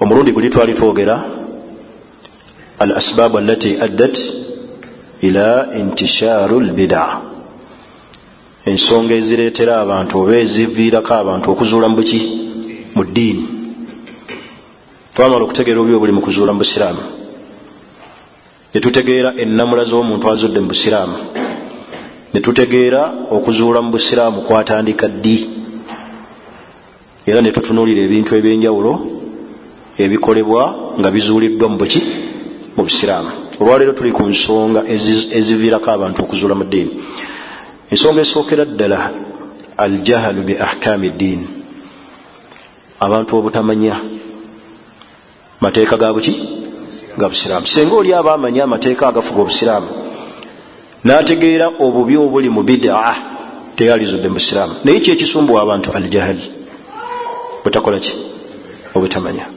omulundi guli twali twogera al asbaabu allati addat ila intishaaru lbidaa ensonga ezireetera abantu oba eziviirako abantu okuzuula mu buki mu ddiini. Twamala okutegeera obubi obuli mu kuzuula mu busiraamu. Netutegeera enamula z'omuntu azudde mu busiraamu. Netutegeera okuzuula mu busiraamu kwatandika ddi. Era netutunuulira ebintu ebyenjawulo ebikolebwa nga bizuuliddwa mu buki mu busiraamu. Olwaleero tuli ku nsonga eziviirako abantu okuzuula mu ddiini. Ensonga esookera ddala aljahalu bi ahkaami ddiini abantu obutamanya mateeka ga buki ga busiraamu. Singa oli aba amanya amateeka agafuga obusiraamu n'ategeera obubi obuli mu bidaa teyalizudde mu busiraamu. Naye kyekisumbuwa abantu aljahal? Butakola ki? Obutamanya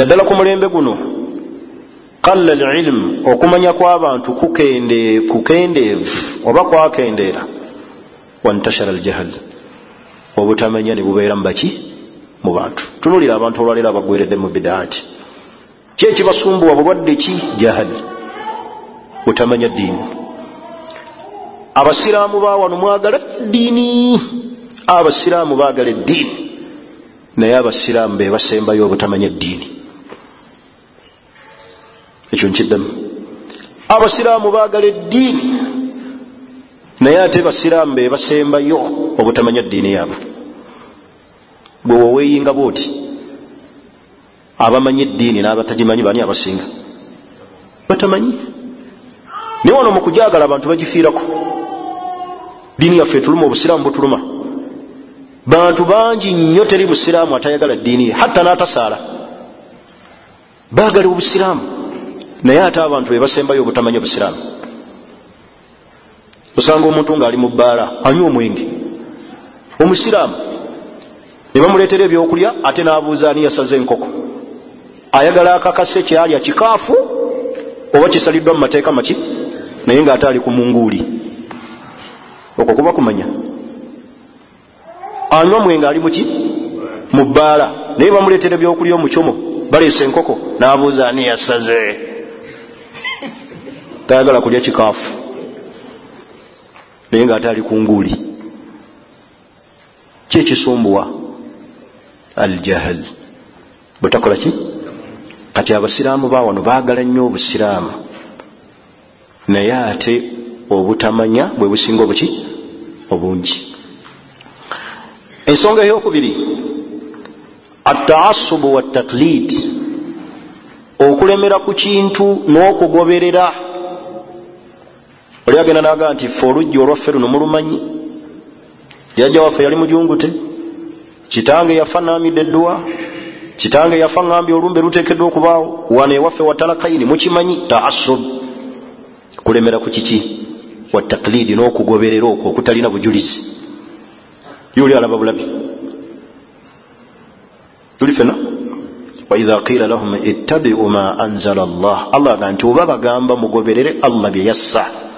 naddala ku mulembe guno qalla lilmu okumanya kw'abantu kukendeevu oba kwakendeera wantashara aljahal obutamanya ne bubeera mu baki? Mu bantu. Tunulira abantu olwaleero abagweredde mu bidaati. Ki ekibasumbuwa bulwadde ki? Jahal butamanya ddiini. Abasiraamu bawano mwagala ddiini? Abasiraamu baagala eddiini naye abasiraamu be basembayo obutamanya eddiini ekyo nkiddemu abasiraamu baagala eddiini naye ate basiraamu be basembayo obutamanya ddiini yaabwe. Bwe woweeyinga bwoti abamanyi eddiini n'abatagimanyi bani abasinga? Batamanyi. Naye wano mu kujagala abantu bagifiirako diini yaffe etuluma obusiraamu butuluma. Bantu bangi nnyo teri busiraamu atayagala ddiini ye hatta n'atasaala. Baagala obusiraamu naye ate abantu bebasembayo obutamanya obusiraamu. Osanga omuntu ng'ali mu bbaala anywa omwenge. Omusiraamu ne bamuleetera ebyokulya ate n'abuuza ani yasaze enkoko. Ayagala akakase kyalya kikaafu oba kisaliddwa mu mateeka maki naye ng'ate ali ku munguuli. Okwo kuba kumanya. Anywa mwenge ali muki mu bbaala. Naye bamuleetera ebyokulya omukyomo baleese enkoko n'abuuza ani yasaze tayagala kulya kikaafu naye ngaate ali ku nguuli kyekisumbuwa aljahal bwetakola ki? Kati abasiraamu bawano baagala nnyo obusiraamu. Naye ate obutamanya bwe businga obuki? Obungi. Ensonga eyokubiri ataasubu wataklid okulemera ku kintu n'okugoberera oli agenda naga nti fe oluggi olwaffe luno mulumanyi? Jajja waffe yali mujungute. Kitange yafa namidde edduwa. Kitange yafa ngambye olumbe lutekeddwa okubaawo. Wano ewaffe watalakaini mukimanyi? Taasub kulemera ku kiki? Wataklidi n'okugoberera okwo okutalina bujulizi. Yoli alaba bulabi. Tuli fena waidha qila lahum ittabiu ma anzala llah allah aga nti oba bagamba mugoberere allah bye yassa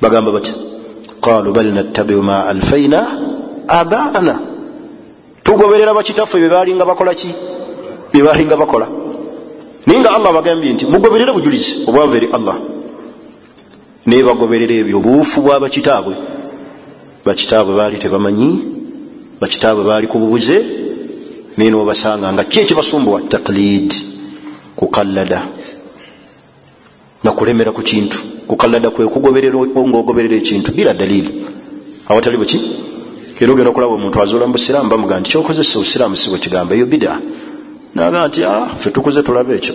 bagamba batya qalu bal nattabiu ma alfaina abaana. Tugoberera bakitaffe bebalinga bakola ki? Bebalinga bakola. Naye nga allah bagambye nti mugoberere bujulizi obwava eri allah. Naye bagoberera ebyo obuufu bwa bakitaabwe. Bakitaabwe baali tebamanyi bakitaabwe baali ku bubuze naye nobasanga nga ki ekibasumbuwa? Taklid kukallada nakulemera ku kintu kukallada kwe kugoberera ngaogoberera ekintu bila dalili. Awatali buki? Era ogenda okulaba omuntu azuula mu busiraamu bamugaa nti kyokozesa obusiraamu si bwekigamba eyo bida. Naga nti fe tukuze tulaba ekyo.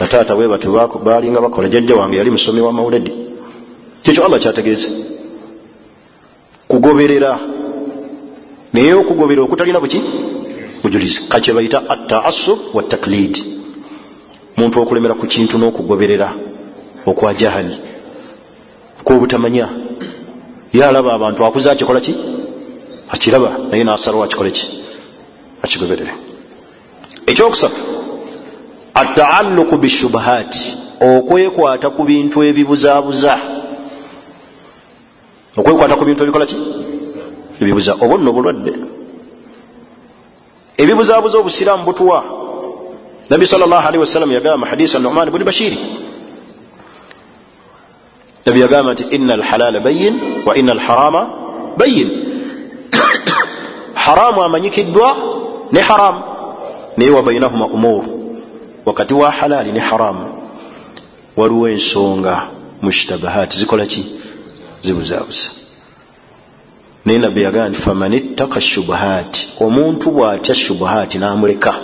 Bataata bwe batu balinga bakola jajja wange yali musomi wa mauledi. Kyekyo allah kyategeeza? Kugoberera. Naye okugoberera okutalina buki? Bujulizi. Kakye bayita ataasub wataklid muntu okulemera ku kintu n'okugoberera okwa jahali kwobutamanya yalaba abantu akuze akikola ki? Akiraba naye nasalawo akikole ki? Akigoberere ekyokusatu ataalluku bishubahaati okwekwata ku bintu ebibuzaabuza. Okwekwata ku bintu ebikola ki? Ebibuza. Oba nno bulwadde. Ebibuzabuza obusiraamu butuwa. Nabi salllahalihi wasallam yagamba hadisi anuman buni bashiri nabi yagamba nti ina alhalala bayin wa ina alharama bayin haramu amanyikiddwa ne haramu naye wabainahuma umuru wakati wa halali ne haramu waliwo ensonga mushtabahati zikolaki zibuzabuza naye nabbi yagamba nti faman ittaka shubuhati omuntu bwatya shubuhati namuleka.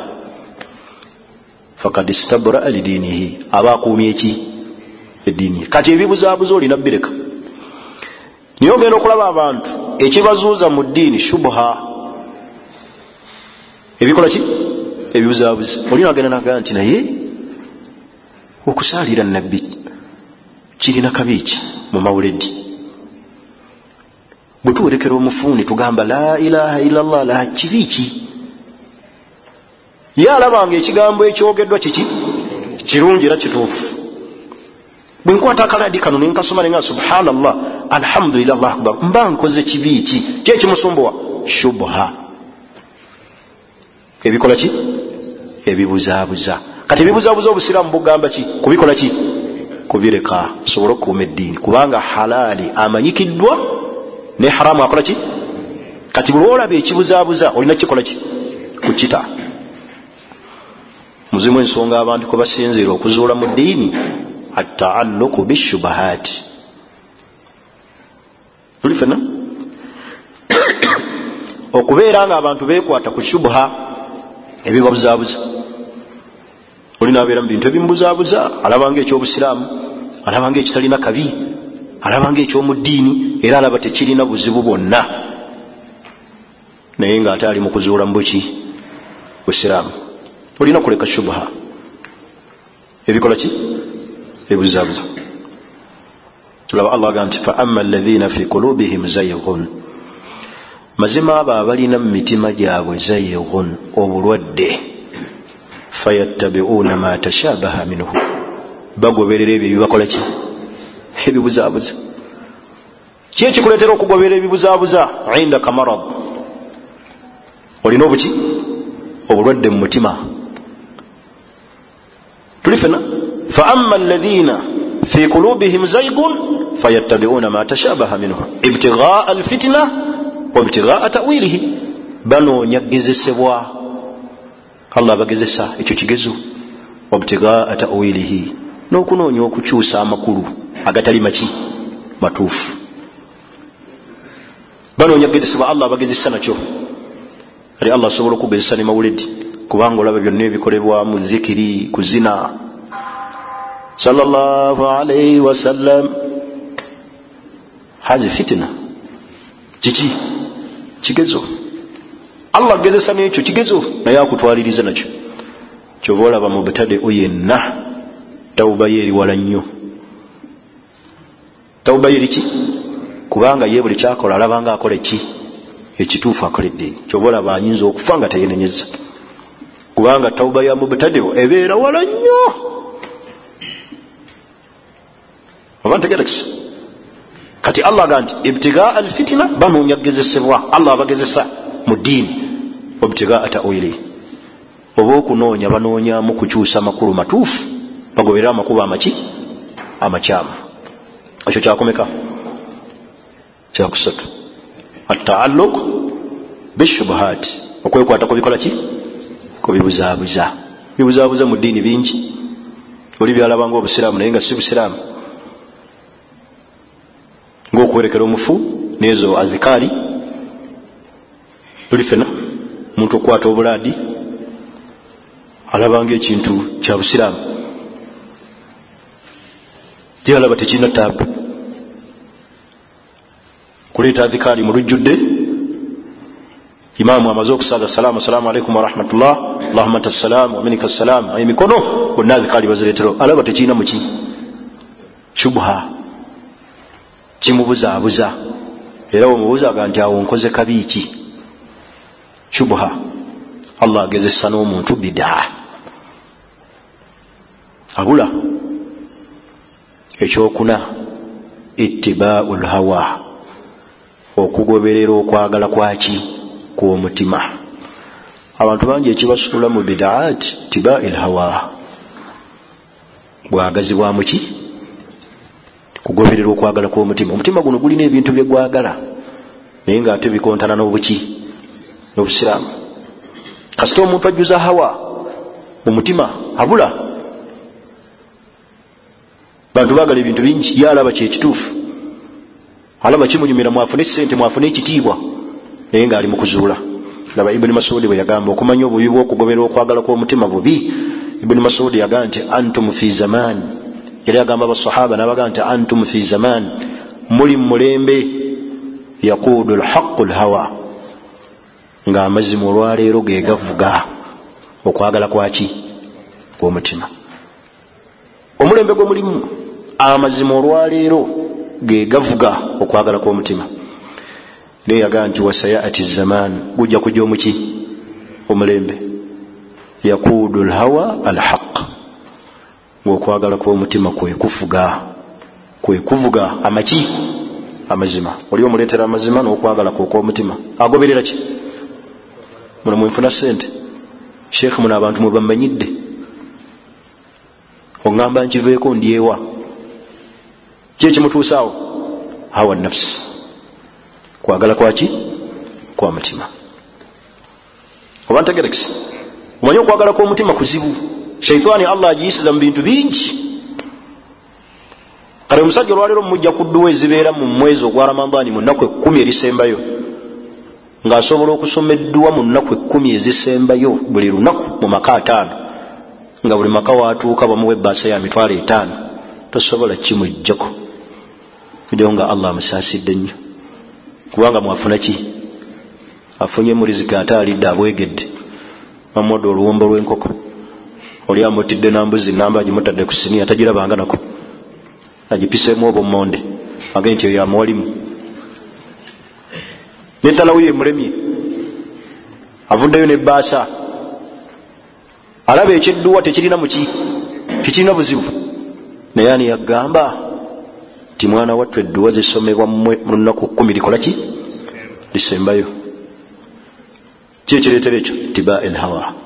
Fakad istabraa lidiinihi aba akuumye eki ediini kati ebibuzabuza olina bireka. Niye ogenda okulaba abantu ekibazuuza mu ddiini shubuha ebikola ki? Ebibuzabuza olina agenda nagaa nti naye okusaalira nabbi kirina kabiiki mu mawuledi. Bwe tuwerekera omufuuni tugamba la ilaha illallah la kibiiki ye alabanga ekigambo ekyogeddwa kiki? Kirungi era kituufu bwe nkwata akaladi kano nenkasoma nenga subhanallah alhamdulillah allah akbar. Mba nkoze kibiiki ki? Ekimusumbuwa? Shubha. Ebikola ki? Ebibuzabuza kati ebibuzabuza obusiraamu bugamba ki? Kubikola ki? Kubireka. Sobole okukuuma eddiini. Kubanga halaali amanyikiddwa ne haramu akola ki? Kati bulwolaba ekibuzabuza olina kikola ki? Kukita. Muzimu ensonga abantu kwe basinziira okuzuula mu ddiini ataalluku bishubahaati tuli fena okubeera nga abantu bekwata ku shubuha ebibabuzabuza olina abeera mu bintu ebimubuzabuza alabanga ekyobusiraamu alabanga ekitalina kabi alabanga ekyomu ddiini era alaba tekirina buzibu bwonna. Naye ngaate ali mu kuzuula mu buki busiraamu. Olina kuleka shubuha ebikola ki ebibuzabuza tulaba allah aga nti faama alaina fi kulubihim zaygun mazima abo abalina mu mitima gyabwe zaygun obulwadde fayattabiuna ma tashabaha minhu. Bagoberera ebyo ebibakola ki? Ebibuzabuza ki ekikuletera okugoberera ebibuzabuza indaka marad. Olina obuki? Obulwadde mu mutima. Tuli fena faama alaina fi kulubihim zaygun fayattabiuna ma tashabaha minhu ibtigaa alfitina wabtigaa tawilihi banoonya gezesebwa allah abagezesa ekyo kigezo. Wabtigaa tawilihi. N'okunoonya okukyusa amakulu agatali maki matuufu. Banoonya kugezesebwa allah abagezesa nakyo. Ali allah asobola okugezesa ne mawuledi kubanga olaba byonna ebikolebwa mu zikiri ku zina salaalaihi wasallam hazi fitina. Kiki kigezo. Allah agezesa nekyo kigezo naye akutwaliriza nakyo kyova olaba mu butadeu yenna tawuba ye eriwala nnyo tawuba ye eriki kubanga ye buli kyakola alabanga akola ki ekituufu akola eddiini kyova olaba anyinza okufa nga teyenenyeza kubanga tawuba ya mubtadeu ebeera wala nnyo oba ntegerekisa kati allah aga nti ibtigaa alfitina banoonya kugezesebwa allah abagezesa mu ddiini wabtigaa tawili oba okunoonya banoonyamu kukyusa makulu matuufu bagoberera amakubo amaki amakyamu ekyo kyakomeka kyakusatu ataaluk bishubuhaati okwekwata kubikola ki kubibuzabuza bibuzabuza mu ddiini bingi oli byalabanga obusiraamu naye nga si busiraamu ngaokwerekera omufu nezo azikaali. Tuli fena omuntu okukwata obulaadi alabanga ekintu kya busiraamu. Tyalaba tekirina taabu kuleeta adhikaali mu lujjudde imaamu amaze okusaaza salaamu asalaamu alaikum warahmatullah allahuma anta salaamu waminika salaamu emikono bonna adhikaali bazireetera. Alaba tekirina muki shubha kimubuzaabuza era wemubuuzaga nti awo nkoze kabiiki shubha. Allah agezesa n'omuntu bidaa. Abula. Ekyokuna ittibaau lhawa okugoberera okwagala kwaki kwomutima. Abantu bangi ekibasuula mu bidaat tibai lhawa bwagazi bwamuki kugoberera okwagala kw'omutima. Omutima guno gulina ebintu byegwagala naye nga ate bikontana n'obuki n'obusiraamu. Kasita omuntu ajjuza hawa omutima abula. Bantu bagala ebintu bingi ye alaba kyekituufu alaba kimunyumira mwafune sente mwafune ekitiibwa naye ngaali mukuzuula laba ibuni masudi bwe yagamba okumanya obubi bwokugobera okwagala kw'omutima bubi ibuni masudi yagamba nti antum fi zaman yali agamba abasahaba nabaga nti antum fi zaman muli mumulembe yakuudu lhaqu lhawa nga amazima olwaleero gegavuga okwagala kwaki kwomutima. Omulembe gwe mulimu amazima olwaleero gegavuga okwagala kwomutima. Naye yagaa nti wasayaati zaman gujja kuja omuki omulembe. Yakuudu lhawa alhaq ngaokwagala kwomutima kwekuvuga kwekuvuga amaki amazima. Oli omuleetera amazima nokwagala kwokwomutima agoberera ki? Muno mwenfuna sente sheekh muno abantu mwebamanyidde oŋamba nkiveeko ndyewa. Kyekimutuusaawo hawa nafsi. Kwagala kwaki kwa mutima. Oba ntegerekisi omanye okwagala kwomutima kuzibu shaitaani allah agiyisiza mu bintu bingi. Kale omusajja olwaleero mumujja kudduwa ezibeera mu mwezi ogwa ramadaani mu nnaku ekkumi erisembayo ng'asobola okusoma edduwa mu nnaku ekkumi ezisembayo buli lunaku mu maka ataano nga buli maka waatuuka bamuwa ebbaasa ya mitwalo etaano tosobola kimujjako ddeo nga allah amusaasidde nnyo. Kubanga mwafuna ki? Afunye murizika ate alidde abwegedde mamwadde oluwombo lw'enkoko oli amutidde nambuzi namba agimutadde ku siniya tagirabanga nako. Agipiseemu obumonde age nti eyo amuwalimu netalawo yemulemye avuddeyo nebbaasa alaba ekyedduwa tekirina muki tekirina buzibu. Naye ani yagamba ti mwana wattu edduwa zisomebwa mmwe mu lunaku kumi likola ki? Lisembayo. Ki ekireetera ekyo? Tiba elhawa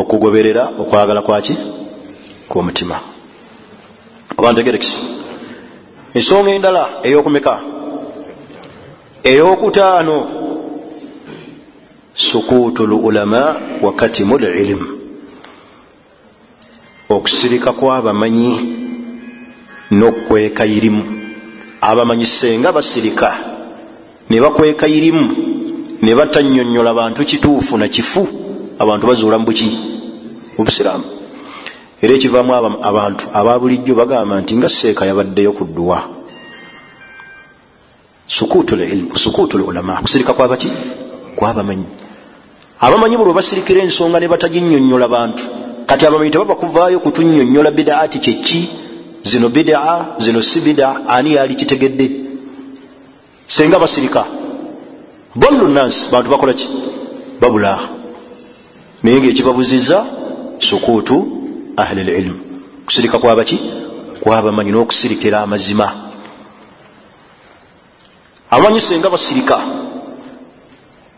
okugoberera okwagala kwaki kwomutima. Oba ntegerekisi ensonga endala eyokumeka? Eyokutaano? Sukuutu lulama wakatimu lilimu okusirika kwabamanyi nokwekayirimu abamanyi senga basirika ne bakwekayirimu ne batanyonyola bantu kituufu na kifu. Abantu bazuula mu buki mubusiraamu era ekivaamu abantu aba bulijjo bagamba nti nga seeka yabaddeyo ku dduwa. Sukuutu lulama kusirika kwabaki kwabamanyi abamanyi. Bulwe basirikira ensonga ne bataginyonyola bantu. Kati abamanyi tebaba kuvaayo kutunyonyola bidaati kyeki zino bidaa zino si bidaa ani yali kitegedde? Senga basirika. Dollu nansi bantu bakola ki? Babula naye ngaekibabuziza sukuutu ahli lilmu kusirika kwabaki kwabamanyi n'okusirikira amazima. Abamanyi senga basirika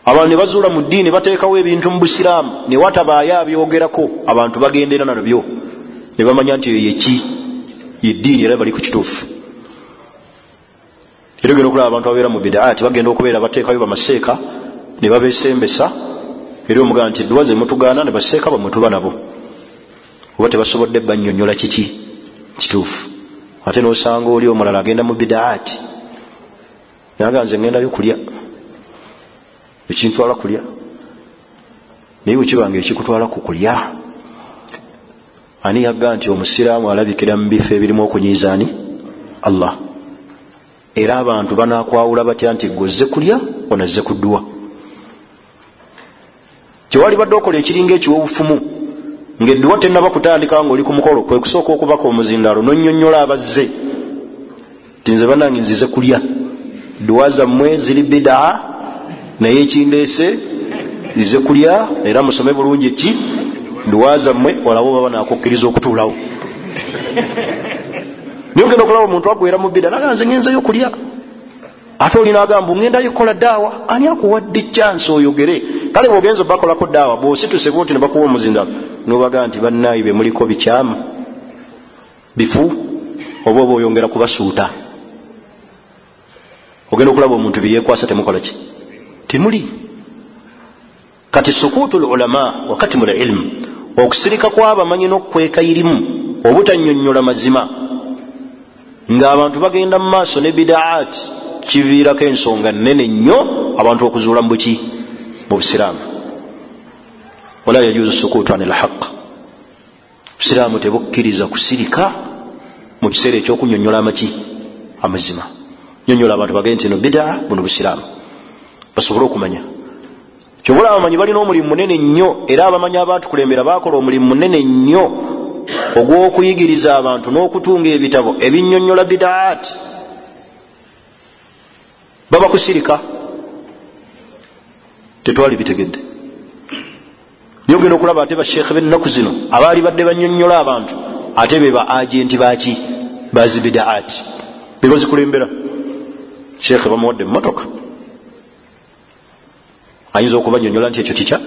abantu ne bazuula mu ddiini bateekawo ebintu mu busiraamu. Ne watabaayo abyogerako abantu bagendera nabyo. Ne bamanya nti eyo yeki yeddiini era bali ku kituufu. Era ogenda okulaba abantu babeera mu bidaati bagenda okubeera bateekayo bamaseeka ne babesembesa era omugamba nti edduwa zemutugaana ne baseeka bamwe tuba nabo oba tebasobodde banyonyola kiki? Kituufu. Ate nosanga oli omulala agenda mu bidaati naga nze ngendayo kulya. Ekintwala kulya. Naye wekibanga ekikutwala ku kulya. Ani yagga nti omusiraamu alabikira mu bifo ebirimu okunyiizaani allah. Era abantu banakwawula batya nti gozze kulya onazze kudduwa? Kyewali badde okola ekiringa ekiwobufumu ngaedduwa tenaba kutandika nga oli ku mukolo kwe kusooka okubaka omuzindalo nonyonyola abazze. Ti nze banange nzize kulya. Duwa zammwe ziri bidaa naye ekindeese ize kulya era musome bulungi ki? Duwa zammwe olabo baba nakukkiriza okutuulawo. Naye ogenda okulaba omuntu agwera mu bida naga nze ngenzayo kulya. Ate olina agamba ngendayo kukola daawa ani akuwadde kyansi oyogere? Kale bwogenza bakolako daawa bwosituse bunti nebakuwa omuzindalo nobaga nti bannayi bemuliko bikyamu. Bifu? Oba oba oyongera kubasuuta? Ogenda okulaba omuntu byeyekwasa temukolaki timuli kati sukuutu lulama wakati mu lilimu okusirika kwabamanyi n'okukwekayirimu obutanyonyola mazima. Ngaabantu bagenda mu maaso ne bidaati kiviirako ensonga nene nnyo abantu okuzuula mu buki mu busiraamu wala yajuzu sukuutu ani lhaq busiraamu tebukkiriza kusirika mu kiseera ekyokunyonyola amaki amazima. Nyonyola abantu bagende nti no bidaa buno busiraamu. Basobole okumanya. Kyovula abamanyi balina omulimu munene nnyo era abamanyi abatukulembera bakola omulimu munene nnyo ogw'okuyigiriza abantu n'okutunga ebitabo ebinyonyola bidaat baba kusirika tetwali bitegedde niyo genda okulaba ate basheekhe bennaku zino abaali badde banyonyola abantu ate be ba agenti baki bazi bidaati bebazikulembera sheekhe bamuwadde mumotoka ayinza okubanyonyola nti ekyo kikya?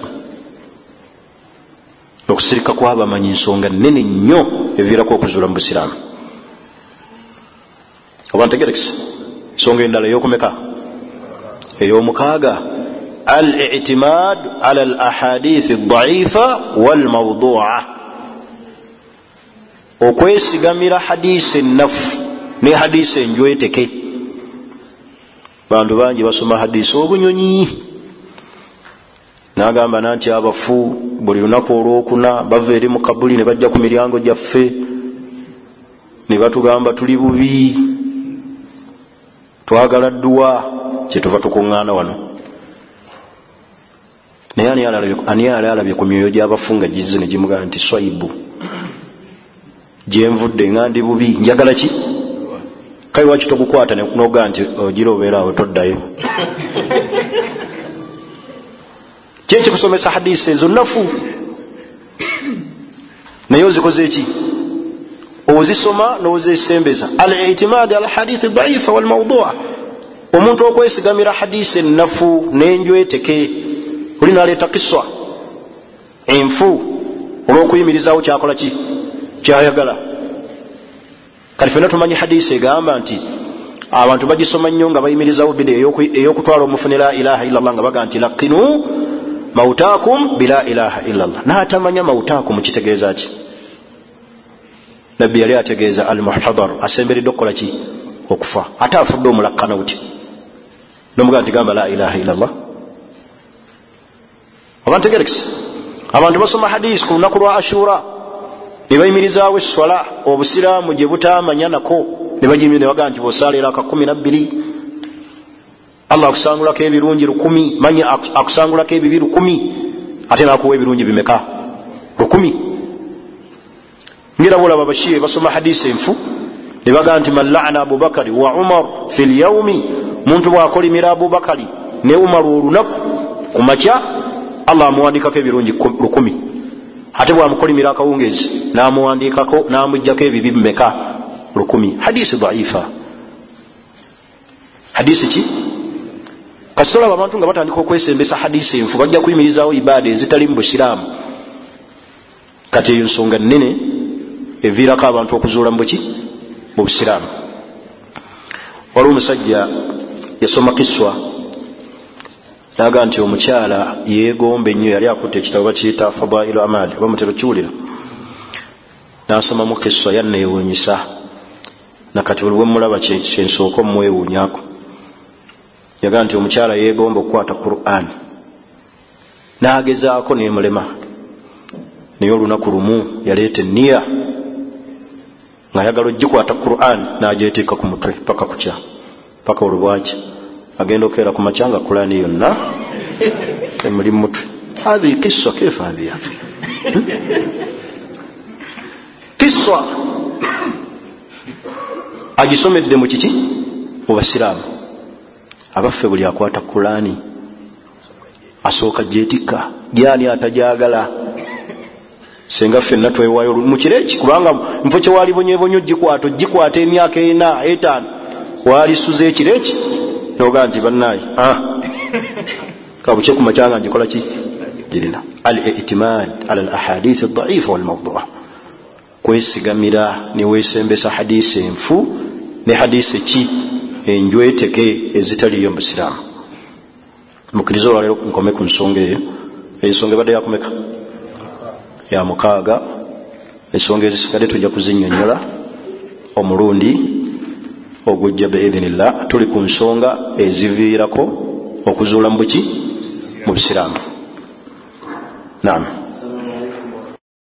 Okusirika kwabamanyi nsonga nene nnyo eviirako okuzuula mu busiraamu. Oba ntegerekisa ensonga endala eyokumeka? Eyomukaaga ala al ahadithi daifa walmaudua okwesigamira hadisi enafu ne hadisi enjweteke bantu bangi basoma hadisi obunyonyi nagamba nanti abafu buli lunaku olwokuna bava eri mu kabuli ne bajja ku miryango gyaffe ne batugamba tuli bubi twagala dduwa kyetuva tukuŋŋaana wano naye ani yali alabye ku myoyo gyabafu nga gize ne gimugamba nti swaibu gyenvudde nga ndi bubi njagala ki? Kale lwaki togukwata noga nti ogira obeeraawo toddayo? Kyekikusomesa hadisi ezo nafu naye ozikoze eki ozisoma nozesembeza. Al itimadi al hadithi daifa walmaudua omuntu okwesigamira hadisi enafu nenjweteke oli naleeta kiswa. Enfu. Olwokuyimirizawo kyakola ki? Kyayagala. Kati fena tumanyi hadisi egamba nti abantu bagisoma nnyo nga bayimirizawo bida eyokutwala omufune la ilaha illallah nga baga nti lakinu mautakum bila ilaha illallah. Natamanya mautakum kitegeeza ki? Nabbi yali ategeeza al muhtadar asemberedde okukola ki? Okufa. Ate afudde omulakkana buti nomugaa nti gamba la ilaha illallah oba ntegerekisa abantu basoma hadisi ku lunaku lwa ashura nebayimirizaawo eswala obusiraamu gye butamanya nako nebagimire nebagaa nti bosalera aka kumi nabbiri allah akusangulako ebirungi lukumi manyi akusangulako ebibi lukumi ate nakuwa ebirungi bimeka? Lukumi. Ngira bolaba bashiye basoma hadisi enfu nebagaa nti man lana abubakari wa umar fi lyaumi muntu bwakolimira abubakari ne umar olunaku ku makya allah amuwandikako ebirungi lukumi. Ate bwamukolimira akawungezi namuwandikako namugjako ebibi bimeka lukumi. Hadisi daifa hadisi ki? Kasitolaba abantu nga batandika okwesembesa hadisi enfu bajja kuyimirizawo ibaada ezitali mu busiraamu. Kati eyo nsonga nene eviirako abantu okuzuula mu buki? Mu busiraamu. Waliwo omusajja yasoma kiswa naga nti omukyala yegomba ennyo yali akutta ekitabo bakiyita fadailu amali oba mutero kiwulira nasomamu kiswa yanneewuunyisa nakati buli wemulaba kyensooka omumwewuunyako yaga nti omukyala yegomba okukwata quran. Nagezaako nemulema. Naye olunaku lumu yaleeta eniya nga ayagala ogikwata quran nagyetiika ku mutwe paka kukya paka olubwaki agenda okeera ku makya nga kurani yonna emuli mutwe. Hahi kiswa kefa hadhi yafe kiswa! Agisomedde mu kiki? Mu basiraamu. Abaffe buli akwata kurani asooka gyetikka gyani atajagala senga ffenna twewayo mukireki kubanga nfo kyewalibonyebonyo gikwata ogikwata emyaka ena etaano. Walisuza ekireki noga nti bannaye kabuke kumacyanga ngikolaki girina. Al itimad ala al ahadith aldaifa walmaudua kwesigamira niwesembesa hadisi enfu ne hadisi ki? Enjweteke ezitaliyo mubusiraamu mukiriza olwalero nkome ku nsonga eyo. Ensonga ebadde yakomeka? Ya mukaaga. Ensonga ezisigadde tujja kuzinyonyola omulundi ogujja beidhinillah tuli ku nsonga eziviirako okuzuula mu buki? Mu busiraamu. Naam